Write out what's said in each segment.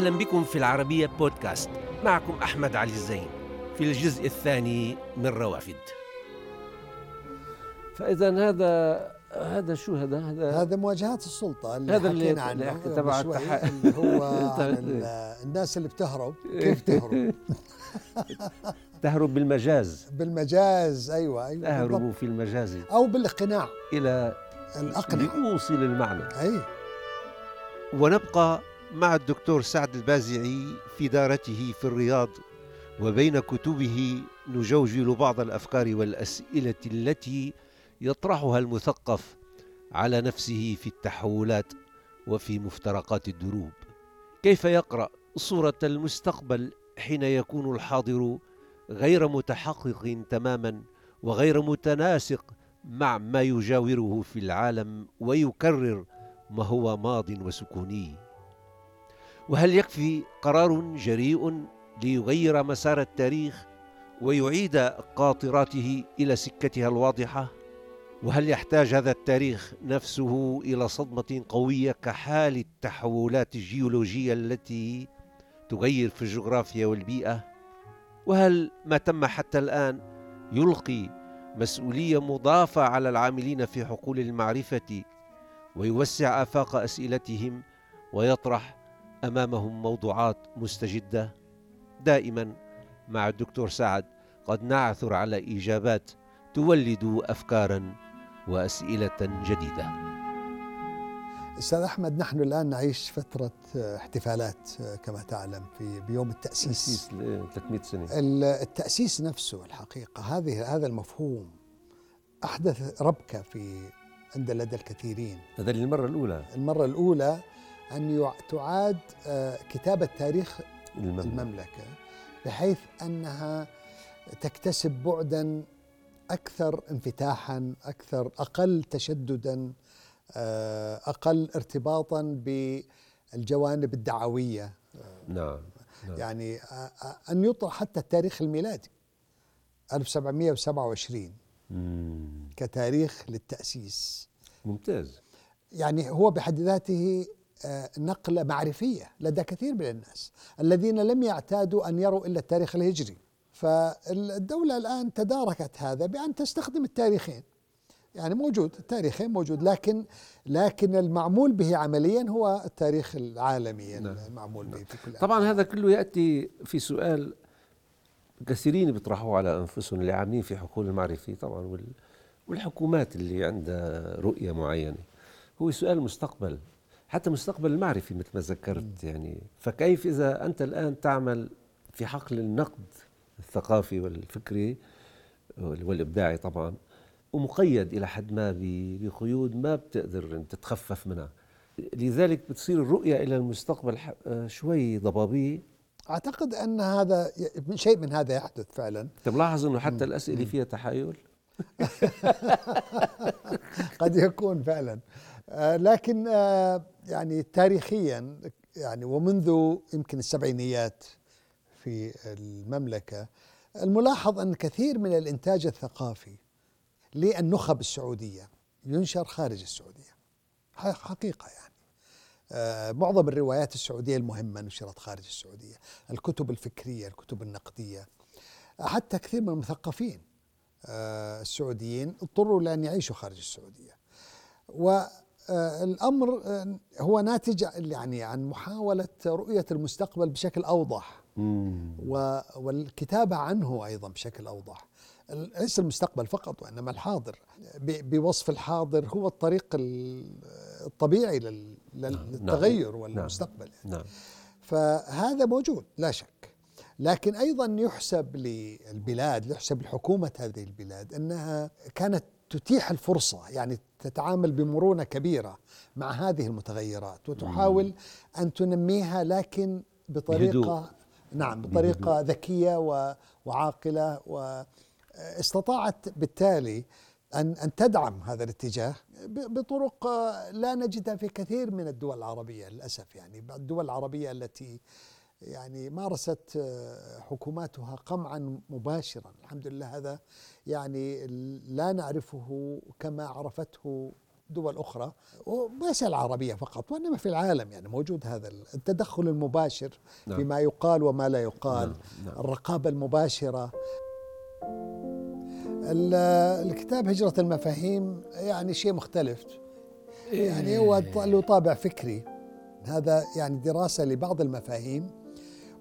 أهلا بكم في العربية بودكاست. معكم أحمد علي الزين في الجزء الثاني من روافد. فإذا هذا هذا شو هذا؟ هذا هذا مواجهات السلطة اللي هذا اللي- حكينا اللي عنه تبع التح- اللي هو الناس اللي بتهرب. كيف تهرب؟ تهرب بالمجاز. بالمجاز أيوه أيوه تهرب. في المجاز. أو بالاقناع. إلى الاقنع لأوصل المعنى. أي. ونبقى مع الدكتور سعد البازعي في دارته في الرياض وبين كتبه نجوجل بعض الأفكار والأسئلة التي يطرحها المثقف على نفسه في التحولات وفي مفترقات الدروب. كيف يقرأ صورة المستقبل حين يكون الحاضر غير متحقق تماما وغير متناسق مع ما يجاوره في العالم ويكرر ما هو ماض وسكوني؟ وهل يكفي قرار جريء ليغير مسار التاريخ ويعيد قاطراته إلى سكتها الواضحة؟ وهل يحتاج هذا التاريخ نفسه إلى صدمة قوية كحال التحولات الجيولوجية التي تغير في الجغرافيا والبيئة؟ وهل ما تم حتى الآن يلقي مسؤولية مضافة على العاملين في حقول المعرفة ويوسع آفاق أسئلتهم ويطرح أمامهم موضوعات مستجدة. دائما مع الدكتور سعد قد نعثر على إجابات تولد افكارا وأسئلة جديدة. أستاذ أحمد نحن الآن نعيش فترة احتفالات كما تعلم في بيوم التأسيس. تأسيس ل 300 سنة. ال- التأسيس نفسه الحقيقة هذه هذا المفهوم أحدث ربكة في عند لدى الكثيرين. هذا للمرة الأولى. المرة الأولى يع- تعاد آه، كتابة تاريخ المملكة. المملكة بحيث أنها تكتسب بعدا أكثر انفتاحا أكثر أقل تشددا آه، أقل ارتباطا بالجوانب الدعوية. نعم نعم. يعني آه، أن يطرح حتى التاريخ الميلادي 1727 مم. كتاريخ للتأسيس. ممتاز. يعني هو بحد ذاته نقلة معرفية لدى كثير من الناس الذين لم يعتادوا أن يروا إلا التاريخ الهجري. فالدولة الآن تداركت هذا بأن تستخدم التاريخين. يعني موجود التاريخين موجود لكن لكن المعمول به عمليا هو التاريخ العالمي نعم. المعمول به في كل طبعا هذا كله يأتي في سؤال كثيرين بيطرحوه على أنفسهم اللي عاملين في حقول المعرفة طبعا وال- والحكومات اللي عندها رؤية معينة. هو سؤال المستقبل حتى مستقبل المعرفي مثل ما ذكرت يعني. فكيف إذا أنت الآن تعمل في حقل النقد الثقافي والفكري والإبداعي طبعا ومقيد إلى حد ما بقيود ما بتقدر أن تتخفف منها. لذلك بتصير الرؤية إلى المستقبل آه، شوي ضبابية. أعتقد أن هذا شيء من هذا يحدث فعلا. أنت ملاحظ أنه حتى الأسئلة فيها تحايل؟ قد يكون فعلا. آه، لكن آه، يعني تاريخيا يعني ومنذ يمكن السبعينيات في المملكة الملاحظ أن كثير من الإنتاج الثقافي للنخب السعودية ينشر خارج السعودية. حقيقة يعني. آه، معظم الروايات السعودية المهمة نشرت خارج السعودية. الكتب الفكرية الكتب النقدية. حتى كثير من المثقفين آه، السعوديين اضطروا لأن يعيشوا خارج السعودية. والأمر هو ناتج يعني عن محاولة رؤية المستقبل بشكل أوضح. و- والكتابة عنه أيضا بشكل أوضح. ليس المستقبل فقط وإنما الحاضر. بوصف الحاضر هو الطريق ال- الطبيعي لل- للتغير والمستقبل. نعم. فهذا موجود لا شك. لكن أيضا يحسب للبلاد يحسب لحكومه هذه البلاد إنها كانت تتيح الفرصة يعني تتعامل بمرونة كبيرة مع هذه المتغيرات وتحاول أن تنميها لكن بطريقة بهدوء. نعم بطريقة ذكية و- وعاقلة واستطاعت بالتالي ان أن تدعم هذا الاتجاه بطرق آه، لا نجدها في كثير من الدول العربية للأسف يعني الدول العربية التي يعني مارست آه، حكوماتها قمعا مباشرا. الحمد لله هذا يعني لا نعرفه كما عرفته دول أخرى وليس العربية فقط وإنما في العالم يعني موجود هذا التدخل المباشر نعم. فيما يقال وما لا يقال نعم، نعم. الرقابة المباشرة. ال- الكتاب هجرة المفاهيم يعني شيء مختلف. يعني هو ط- له طابع فكري. هذا يعني دراسة لبعض المفاهيم.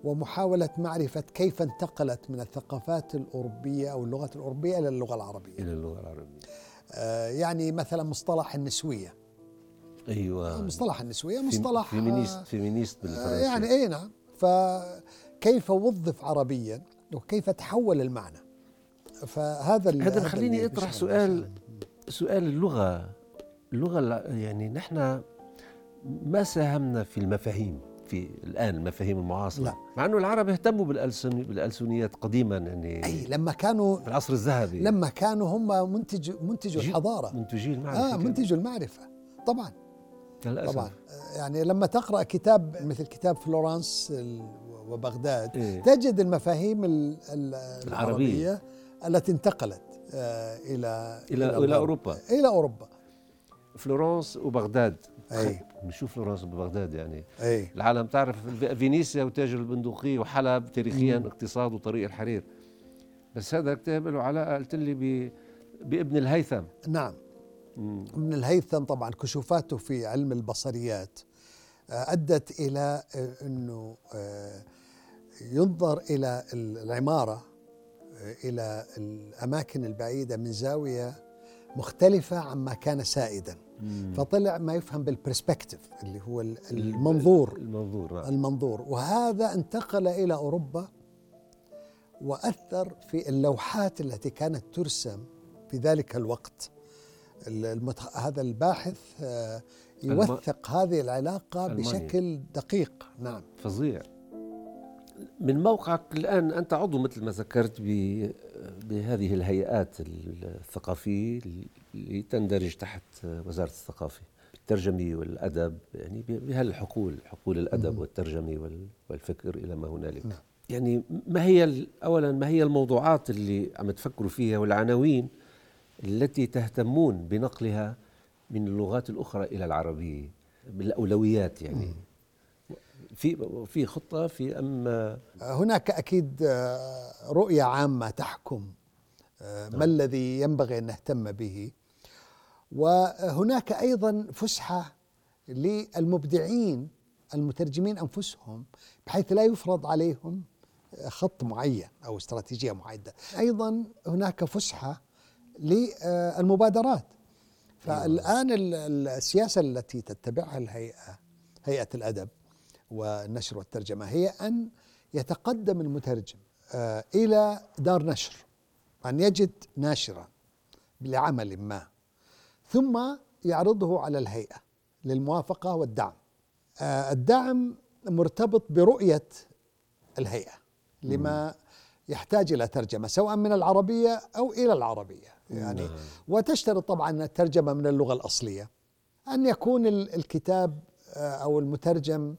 ومحاولة معرفة كيف انتقلت من الثقافات الأوروبية أو اللغة الأوروبية إلى اللغة العربية. إلى اللغة العربية. آه، يعني مثلا مصطلح النسوية. أيوه. مصطلح النسوية مصطلح فيمينيست آه، féministe آه، بالفرنسي. يعني اي نعم. فكيف وظف عربيا وكيف تحول المعنى؟ فهذا هذا خليني أطرح بيشغل سؤال. سؤال اللغة. الع- يعني نحن ما ساهمنا في المفاهيم. في الآن المفاهيم المعاصرة. لا. مع أنه العرب اهتموا بالألسن بالألسنيات قديما يعني أي لما كانوا في العصر الذهبي. لما كانوا هم منتج منتجوا الحضارة. منتجي المعرفة آه منتجوا المعرفة. طبعا. للأسف. طبعا. يعني لما تقرأ كتاب مثل كتاب فلورانس وبغداد إيه. تجد المفاهيم ال- ال- العربية. العربية التي انتقلت آه، إلى إلى إلى الغرب. أوروبا. إلى أوروبا. فلورنس وبغداد. أي. نشوف فلورنس وبغداد يعني. أي. العالم تعرف فينيسيا وتاج البندقية وحلب تاريخيا اقتصاد وطريق الحرير. بس هذا كتاب له علاقة قلت لي ب... بابن الهيثم. نعم. مم. ابن الهيثم طبعا كشوفاته في علم البصريات آه، أدت إلى آه، إنه آه، ينظر إلى العمارة آه، إلى الأماكن البعيدة من زاوية مختلفة عما كان سائدا. مم. فطلع ما يفهم بالبرسبكتيف اللي هو ال- المنظور المنظور نعم. المنظور وهذا انتقل إلى أوروبا وأثر في اللوحات التي كانت ترسم في ذلك الوقت المتخ... هذا الباحث آه، يوثق هذه العلاقة ألمانيا. بشكل دقيق نعم فظيع من موقعك الآن أنت عضو مثل ما ذكرت ب... بهذه الهيئات الثقافية اللي تندرج تحت وزارة الثقافة الترجمة والأدب يعني بهالحقول حقول الأدب والترجمة وال- والفكر إلى ما هنالك. نعم. يعني ما هي أولا ما هي الموضوعات اللي عم تفكروا فيها والعناوين التي تهتمون بنقلها من اللغات الأخرى إلى العربية بالأولويات يعني؟ في في خطة في أم هناك أكيد آه، رؤية عامة تحكم ما الذي ينبغي أن نهتم به؟ وهناك أيضا فسحة للمبدعين المترجمين أنفسهم بحيث لا يفرض عليهم خط معين أو استراتيجية معينه أيضا هناك فسحة للمبادرات. فالآن ال- ال- السياسة التي تتبعها الهيئة هيئة الأدب والنشر والترجمة هي أن يتقدم المترجم آه، إلى دار نشر. أن يجد ناشرا لعمل ما ثم يعرضه على الهيئة للموافقة والدعم. آه، الدعم مرتبط برؤية الهيئة لما يحتاج إلى ترجمة سواء من العربية أو إلى العربية. يعني نعم. وتشترط طبعا الترجمة من اللغة الأصلية. أن يكون ال- الكتاب آه، أو المترجم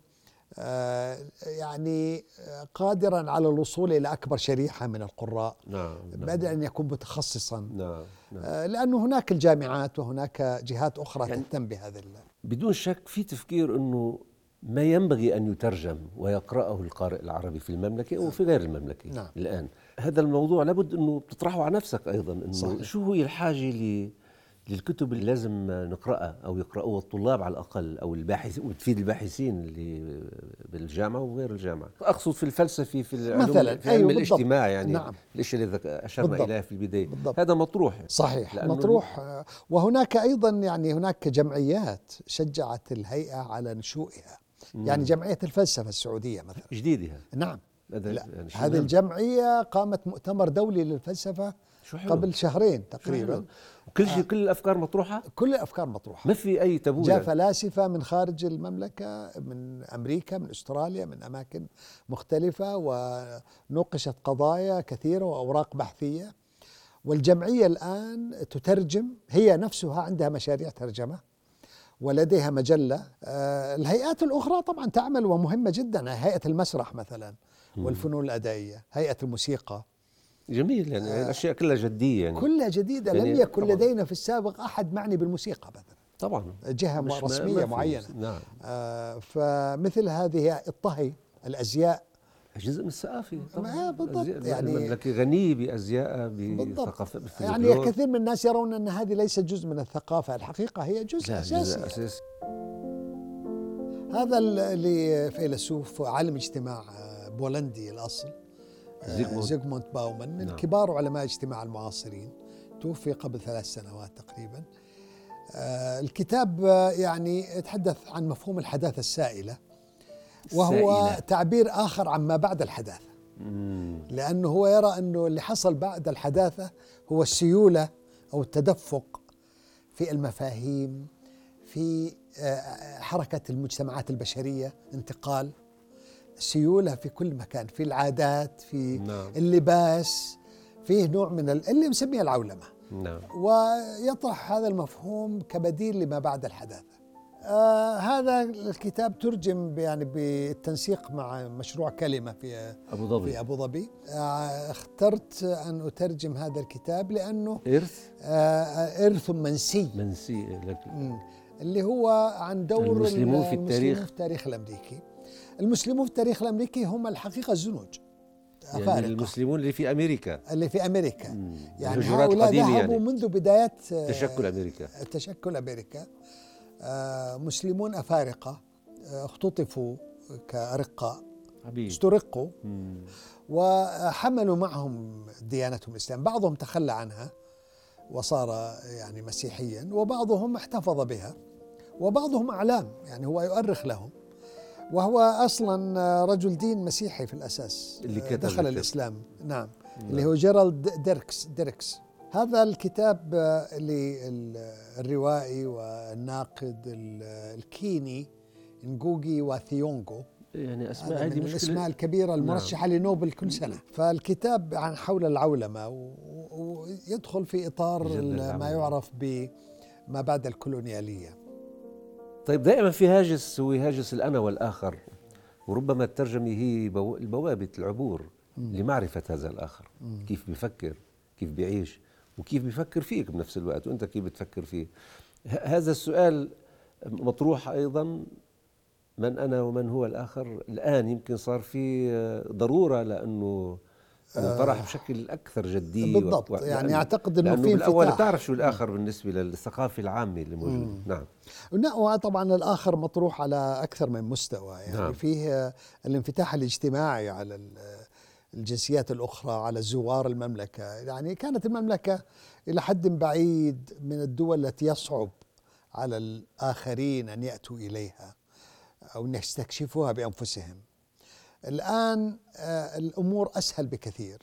يعني آه، قادرا على الوصول إلى أكبر شريحة من القراء نعم نعم بعد أن يكون متخصصا نعم, نعم. آه، لأنه هناك الجامعات وهناك جهات أخرى يعني تهتم بهذا بدون شك في تفكير أنه ما ينبغي أن يترجم ويقرأه القارئ العربي في المملكة أو في غير المملكة نعم. الآن هذا الموضوع لابد أنه بتطرحه على نفسك أيضا أنه صحيح. شو هي الحاجة ل للكتب اللي لازم نقرأها أو يقرأوها الطلاب على الأقل أو الباحثين وتفيد الباحثين اللي بالجامعة وغير الجامعة أقصد في الفلسفة في العلوم مثلاً، في علم أيوة بالضبط. الاجتماع يعني نعم. الشيء اللي بالضبط. إليه في البداية بالضبط. هذا مطروح صحيح مطروح وهناك أيضا يعني هناك جمعيات شجعت الهيئة على نشوئها يعني جمعية الفلسفة السعودية مثلا جديدة نعم لا يعني هذه مهم. الجمعية قامت مؤتمر دولي للفلسفة شو حلو. قبل شهرين شو تقريبا حلو. وكل شيء كل الأفكار مطروحة؟ كل الأفكار مطروحة. ما في أي تابو جاء. فلاسفة من خارج المملكة من أمريكا من أستراليا من أماكن مختلفة ونوقشت قضايا كثيرة وأوراق بحثية. والجمعية الآن تترجم هي نفسها عندها مشاريع ترجمة ولديها مجلة. آه، الهيئات الأخرى طبعا تعمل ومهمة جدا هيئة المسرح مثلا والفنون الأدائية هيئة الموسيقى. جميل يعني الأشياء كلها جدية يعني. كلها جديدة. يعني لم يكن طبعاً. لدينا في السابق أحد معني بالموسيقى مثلا طبعا. جهة رسمية ما معينة. نعم. آه، فمثل هذه الطهي الأزياء. جزء من الثقافة. طبعا. بالضبط، يعني- المملكة غنية بالضبط. بثقافه يعني. كثير من الناس يرون أن هذه ليست جزء من الثقافة. الحقيقة هي جزء اساسي جزء أساسي. هذا اللي فيلسوف عالم اجتماع آه، بولندي الأصل. آه، زيغموند. باومان من نعم. كبار علماء الاجتماع المعاصرين توفي قبل ثلاث سنوات تقريبا آه، الكتاب آه، يعني يتحدث عن مفهوم الحداثة السائلة وهو السائلة. تعبير آخر عن ما بعد الحداثة. لأنه هو يرى أنه اللي حصل بعد الحداثة هو السيولة أو التدفق في المفاهيم في آه، حركة المجتمعات البشرية انتقال سيولة في كل مكان في العادات في نعم. اللباس فيه نوع من ال- اللي مسميه العولمة. نعم. ويطرح هذا المفهوم كبديل لما بعد الحداثة. آه هذا الكتاب ترجم يعني بالتنسيق مع مشروع كلمة في أبو ظبي. في أبو ظبي. آه اخترت أن أترجم هذا الكتاب لأنه إرث؟ آه إرث منسي. منسي لك. مم. اللي هو عن دور المسلمون في المسلمون التاريخ. في التاريخ الأمريكي. المسلمون في التاريخ الأمريكي هم الحقيقة الزنوج يعني أفارقة المسلمون اللي في أمريكا. اللي في أمريكا. مم. يعني هؤلاء ذهبوا يعني. منذ بدايات آه، تشكل أمريكا. تشكل أمريكا. آه، مسلمون أفارقة آه، اختطفوا كأرقاء عبيد. استرقوا. وحملوا معهم ديانتهم الإسلام. بعضهم تخلى عنها وصار يعني مسيحيا وبعضهم احتفظ بها وبعضهم أعلام. يعني هو يؤرخ لهم. وهو أصلا رجل دين مسيحي في الأساس اللي كتب دخل الكتاب. الإسلام. نعم. اللي هو جيرالد ديركس ديركس هذا الكتاب آه، للروائي والناقد ال- الكيني نجوجي وثيونغو يعني أسماء هذه من الأسماء الكبيرة المرشحة لنوبل كل سنة. فالكتاب عن حول العولمة ويدخل في إطار. ما يعرف بما بعد الكولونيالية. طيب دائما في هاجس هو هاجس الأنا والآخر وربما الترجمة هي بو- البوابه العبور لمعرفة هذا الآخر. كيف بيفكر كيف بيعيش وكيف بيفكر فيك بنفس الوقت وأنت كيف بتفكر فيه. هذا السؤال مطروح أيضا من أنا ومن هو الآخر؟ الآن يمكن صار في ضرورة لأنه طرح بشكل أكثر جديه بالضبط. و- يعني إنه لأنه في بالأول انفتاح. بتعرف شو الآخر بالنسبة للثقافة العامة اللي موجودة نعم لا، وطبعا الآخر مطروح على أكثر من مستوى يعني نعم. فيه الانفتاح الاجتماعي على ال- الجنسيات الأخرى على زوار المملكة يعني كانت المملكة إلى حد بعيد من الدول التي يصعب على الآخرين أن يأتوا إليها أو أن يستكشفوها بأنفسهم الآن آه، الأمور أسهل بكثير.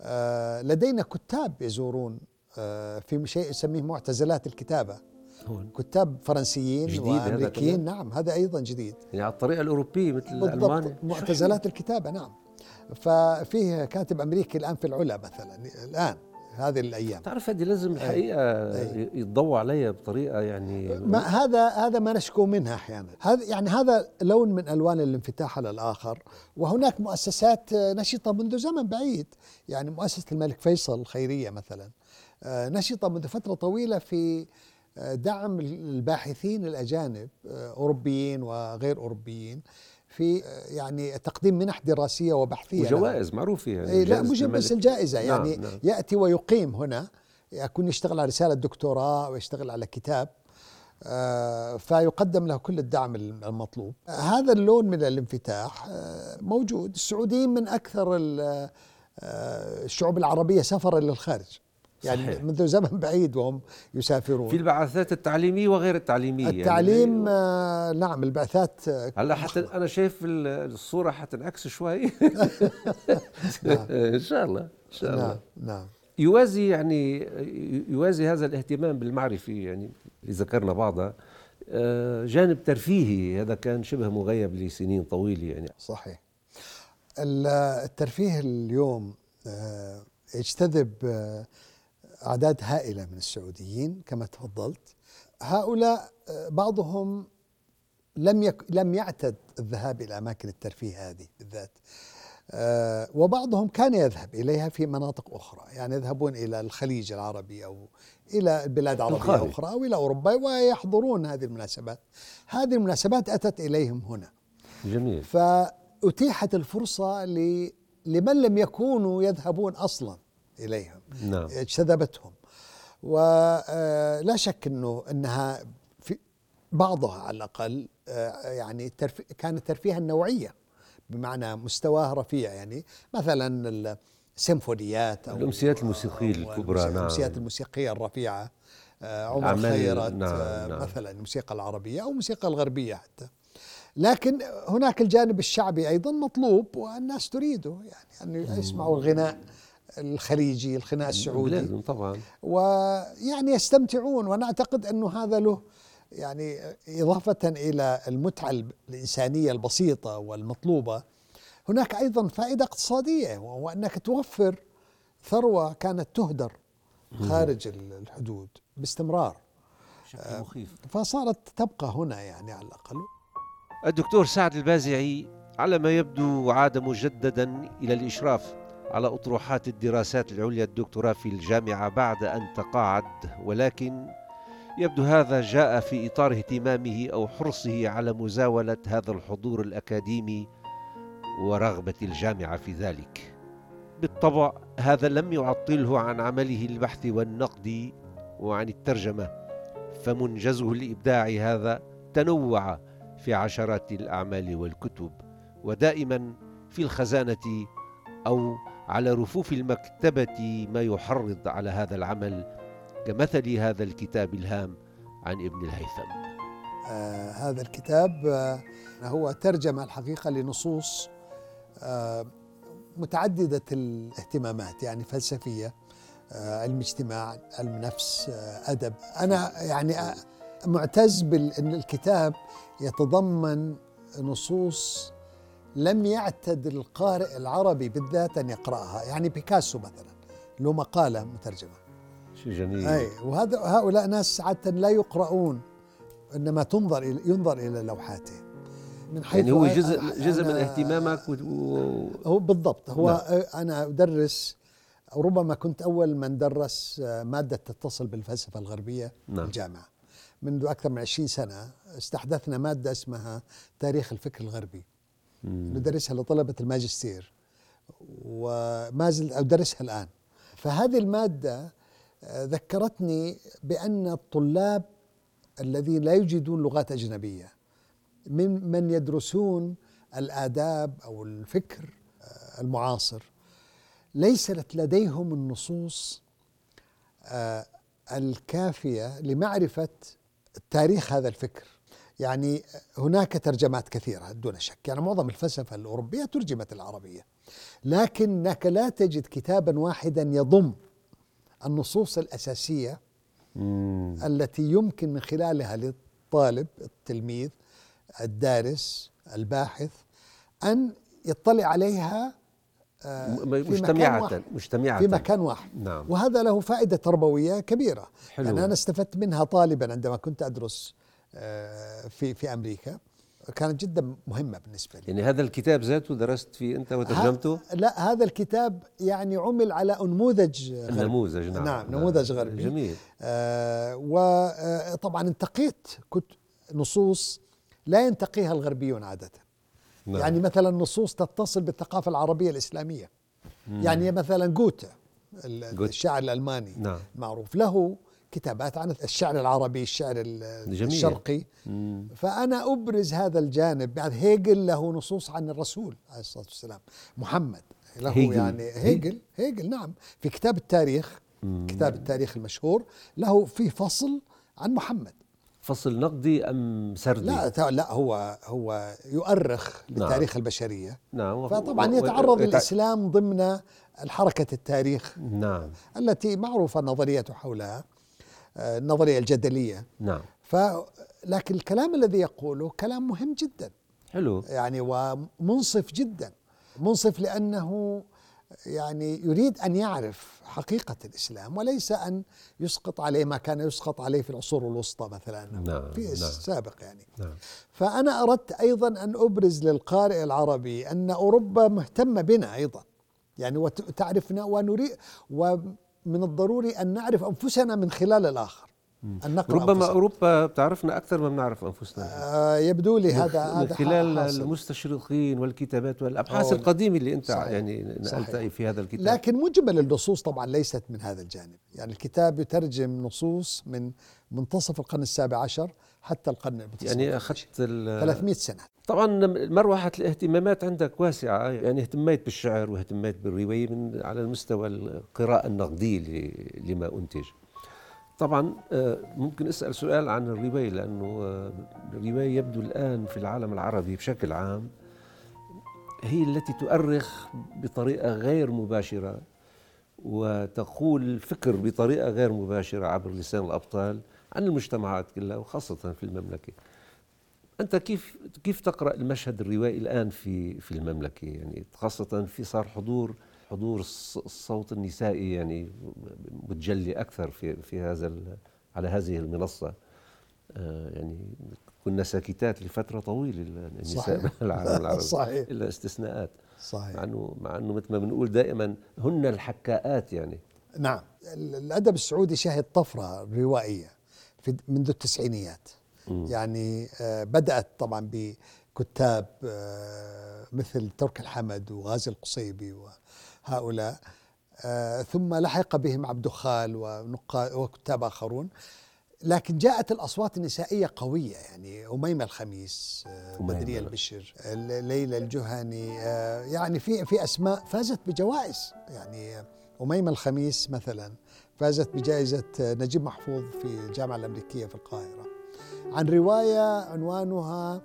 آه، لدينا كتاب يزورون آه، في شيء يسميه معتزلات الكتابة. هون كتاب فرنسيين جديد هذا وأمريكيين. كمان؟ نعم هذا أيضا جديد. يعني على الطريقة الأوروبية مثل بالضبط معتزلات الكتابة نعم. ففيه كاتب أمريكي الآن في العلا مثلا الآن. هذه الأيام. تعرف هذه لازم الحقيقة أي. يتضوى عليها بطريقة يعني ما هذا هذا ما نشكو منها أحيانا. هذا يعني هذا لون من ألوان الانفتاح على الآخر وهناك مؤسسات نشطة منذ زمن بعيد. يعني مؤسسة الملك فيصل الخيرية مثلا. آه، نشطة منذ فترة طويلة في آه، دعم الباحثين الأجانب آه، أوروبيين وغير أوروبيين. في آه، يعني تقديم منح دراسية وبحثية. وجوائز معروفه يعني إيه لا جائزة مش بس الملك. الجائزة نعم، يعني نعم. يأتي ويقيم هنا يكون يشتغل على رسالة دكتوراه أو يشتغل على كتاب آه، فيقدم له كل الدعم المطلوب هذا اللون من الانفتاح آه، موجود السعوديين من آه، الشعوب العربية سفرا للخارج يعني صحيح. منذ زمن بعيد وهم يسافرون. في البعثات التعليمية وغير التعليمية التعليم يعني آه، نعم البعثات آه، هلا حتى أنا شايف ال- الصورة حتنعكس شوي. إن شاء الله إن شاء الله. نعم نعم. يوازي يعني يوازي هذا الاهتمام بالمعرفة يعني اللي ذكرنا بعضها. آه، جانب ترفيهي هذا كان شبه مغيب لسنين طويلة يعني. صحيح. ال- الترفيه اليوم يجتذب آه، أعداد هائلة من السعوديين كما تفضلت. هؤلاء آه، بعضهم لم يك لم يعتد الذهاب إلى أماكن الترفيه هذه بالذات. آه، وبعضهم كان يذهب إليها في مناطق أخرى يعني يذهبون إلى الخليج العربي أو إلى بلاد عربية الخارج. أخرى أو إلى أوروبا ويحضرون هذه المناسبات. هذه المناسبات أتت إليهم هنا. جميل. فأتيحت الفرصة ل- لمن لم يكونوا يذهبون أصلا. إليهم نعم. اجتذبتهم. ولا شك إنه إنها في بعضها على الأقل آه، يعني كانت ترفيها النوعية بمعنى مستواه رفيع يعني. مثلا السيمفونيات أو الأمسيات الموسيقية أو الكبرى، نعم. الأمسيات الموسيقية الرفيعة آه، عمر خيرت نعم، آه، نعم. مثلا الموسيقى العربية أو الموسيقى الغربية حتى. لكن هناك الجانب الشعبي أيضا مطلوب والناس تريده يعني أن يسمعوا الغناء. الخليجي الغناء السعودي. بلادهم طبعا. ويعني يستمتعون وأنا اعتقد أنه هذا له يعني إضافة إلى المتعة الإنسانية البسيطة والمطلوبة هناك أيضا فائدة اقتصادية وهو انك توفر ثروة كانت تهدر خارج الحدود باستمرار. شكل مخيف. فصارت تبقى هنا يعني على الأقل. الدكتور سعد البازعي على ما يبدو عاد مجددا إلى الإشراف. على أطروحات الدراسات العليا الدكتوراه في الجامعة بعد أن تقاعد ولكن يبدو هذا جاء في إطار اهتمامه أو حرصه على مزاولة هذا الحضور الأكاديمي ورغبة الجامعة في ذلك. بالطبع هذا لم يعطله عن عمله البحث والنقد وعن الترجمة فمنجزه الإبداعي هذا تنوع في عشرات الأعمال والكتب ودائما في الخزانة أو على رفوف المكتبة ما يحرض على هذا العمل كمثل هذا الكتاب الهام عن ابن الهيثم. آه هذا الكتاب آه هو ترجمة الحقيقة لنصوص آه متعددة الاهتمامات يعني فلسفية آه علم اجتماع علم نفس آه أدب. أنا يعني آه معتز بأن الكتاب يتضمن نصوص لم يعتد القارئ العربي بالذات أن يقرأها يعني بيكاسو مثلا له مقالة مترجمة شيء جميل أي وهذا هؤلاء ناس عادة لا يقرؤون إنما تنظر إلى ينظر إلى لوحاته من حيث يعني هو جزء جزء من اهتمامك و... هو بالضبط هو نعم. أنا أدرس ربما كنت أول من درس مادة تتصل بالفلسفة الغربية نعم. الجامعة منذ أكثر من 20 سنة استحدثنا مادة اسمها تاريخ الفكر الغربي. ندرسها لطلبة الماجستير وما زلت أدرسها الآن. فهذه المادة آه، ذكرتني بأن الطلاب الذين لا يجيدون لغات أجنبية من من يدرسون الآداب أو الفكر آه، المعاصر. ليست لديهم النصوص آه، الكافية لمعرفة تاريخ هذا الفكر. يعني هناك ترجمات كثيرة دون شك يعني معظم الفلسفة الأوروبية ترجمت العربية لكنك لا تجد كتابا واحدا يضم النصوص الأساسية مم. التي يمكن من خلالها للطالب التلميذ الدارس الباحث أن يطلع عليها آه، مجتمعة. مجتمعة في مكان واحد نعم وهذا له فائدة تربوية كبيرة حلو. يعني أنا استفدت منها طالبا عندما كنت أدرس في في أمريكا. كانت جدا مهمة بالنسبة لي. يعني هذا الكتاب ذاته درست فيه أنت وترجمته؟ لا هذا الكتاب يعني عمل على نموذج غربي. النموذج نعم. نعم نموذج غربي. جميل. آه وطبعا انتقيت كنت نصوص لا ينتقيها الغربيون عادة. نعم. يعني مثلا نصوص تتصل بالثقافة العربية الإسلامية. يعني مثلا جوتا ال- جوتا. الشاعر الألماني. نعم. معروف له كتابات عن الشعر العربي الشعر ال- جميل. الشرقي. مم. فأنا أبرز هذا الجانب. بعد هيجل له نصوص عن الرسول عليه الصلاة والسلام. محمد له هيجل. يعني هيجل؟ هيجل نعم. في كتاب التاريخ كتاب التاريخ المشهور له في فصل عن محمد. فصل نقدي أم سردي؟ لا لا هو هو يؤرخ لتاريخ البشرية. نعم. و- فطبعا و- يتعرض للإسلام ضمن الحركة التاريخ نعم. التي معروفة النظرية حولها. النظرية الجدلية. نعم. ف لكن الكلام الذي يقوله كلام مهم جدا. حلو. يعني ومنصف جدا. منصف لأنه يعني يريد أن يعرف حقيقة الإسلام وليس أن يسقط عليه ما كان يسقط عليه في العصور الوسطى مثلا نعم في نعم. السابق يعني. نعم. فأنا أردت أيضا أن أبرز للقارئ العربي أن أوروبا مهتمة بنا أيضا. يعني وتعرفنا ونريد ومن الضروري أن نعرف أنفسنا من خلال الآخر أن نقرأ ربما أنفسنا. أوروبا بتعرفنا أكثر ما بنعرف أنفسنا آه يبدو لي هذا هذا خلال حاصل. المستشرقين والكتابات والأبحاث القديمة اللي أنت صحيح. يعني نقلت في هذا الكتاب لكن مجمل النصوص طبعا ليست من هذا الجانب يعني الكتاب يترجم نصوص من منتصف القرن السابع عشر حتى القرن يعني أخذت 300 سنة. طبعا مروحة الاهتمامات عندك واسعة يعني اهتميت بالشعر واهتميت بالرواية من على المستوى القراءة النقدية لما أنتج. طبعا آه، ممكن أسأل سؤال عن الرواية لأنه آه، الرواية يبدو الآن في العالم العربي بشكل عام هي التي تؤرخ بطريقة غير مباشرة وتقول فكر بطريقة غير مباشرة عبر لسان الأبطال. عن المجتمعات كلها وخاصة في المملكة. أنت كيف كيف تقرأ المشهد الروائي الآن في في المملكة؟ يعني خاصة في صار حضور حضور الصوت النسائي يعني متجلي أكثر في في هذا على هذه المنصة. آه، يعني كنا ساكتات لفترة طويلة النساء صحيح. العالم العربي. صحيح. إلا استثناءات. صحيح. مع إنه مع إنه مثل ما بنقول دائما هن الحكاءات يعني. نعم. الأدب السعودي شهد طفرة روائية. في منذ التسعينيات. م. يعني آه، بدأت طبعا بكتاب آه، مثل ترك الحمد وغازي القصيبي هؤلاء آه، ثم لحق بهم عبد خال وكتاب آخرون. لكن جاءت الأصوات النسائية قوية يعني أميمة الخميس بدرية البشر ليلى الجهني يعني في في أسماء فازت بجوائز. يعني أميمة الخميس مثلا. فازت بجائزة نجيب محفوظ في الجامعة الأمريكية في القاهرة. عن رواية عنوانها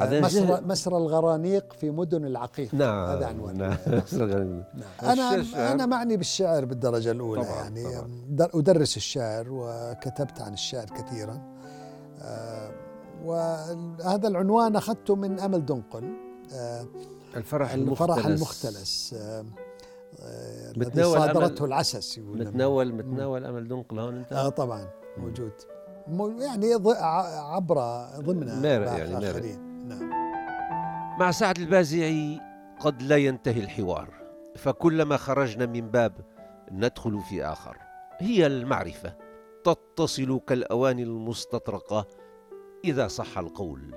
مسرى, مسرى الغرانيق في مدن العقيق. نعم هذا عنوان. نعم, نعم. أنا أنا معني بالشعر بالدرجة الأولى طبعا يعني. طبعا. أدرس الشعر وكتبت عن الشعر كثيرا. آه وهذا العنوان أخذته من أمل دنقل آه الفرح الفرح المختلس. آه الذي صادرته العسس متناول متناول أمل. دنقل هون انت. آه طبعا موجود. يعني عبر ضمن يعني آخرين نعم. مع سعد البازعي قد لا ينتهي الحوار فكلما خرجنا من باب ندخل في آخر. هي المعرفة تتصل كالأواني المستطرقة إذا صح القول.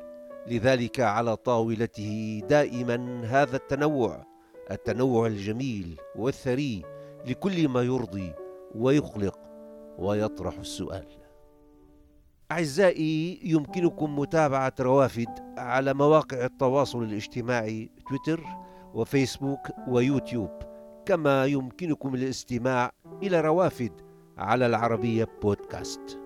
لذلك على طاولته دائما هذا التنوع. التنوع الجميل والثري لكل ما يرضي ويقلق ويطرح السؤال. أعزائي يمكنكم متابعة روافد على مواقع التواصل الاجتماعي تويتر وفيسبوك ويوتيوب كما يمكنكم الاستماع إلى روافد على العربية بودكاست.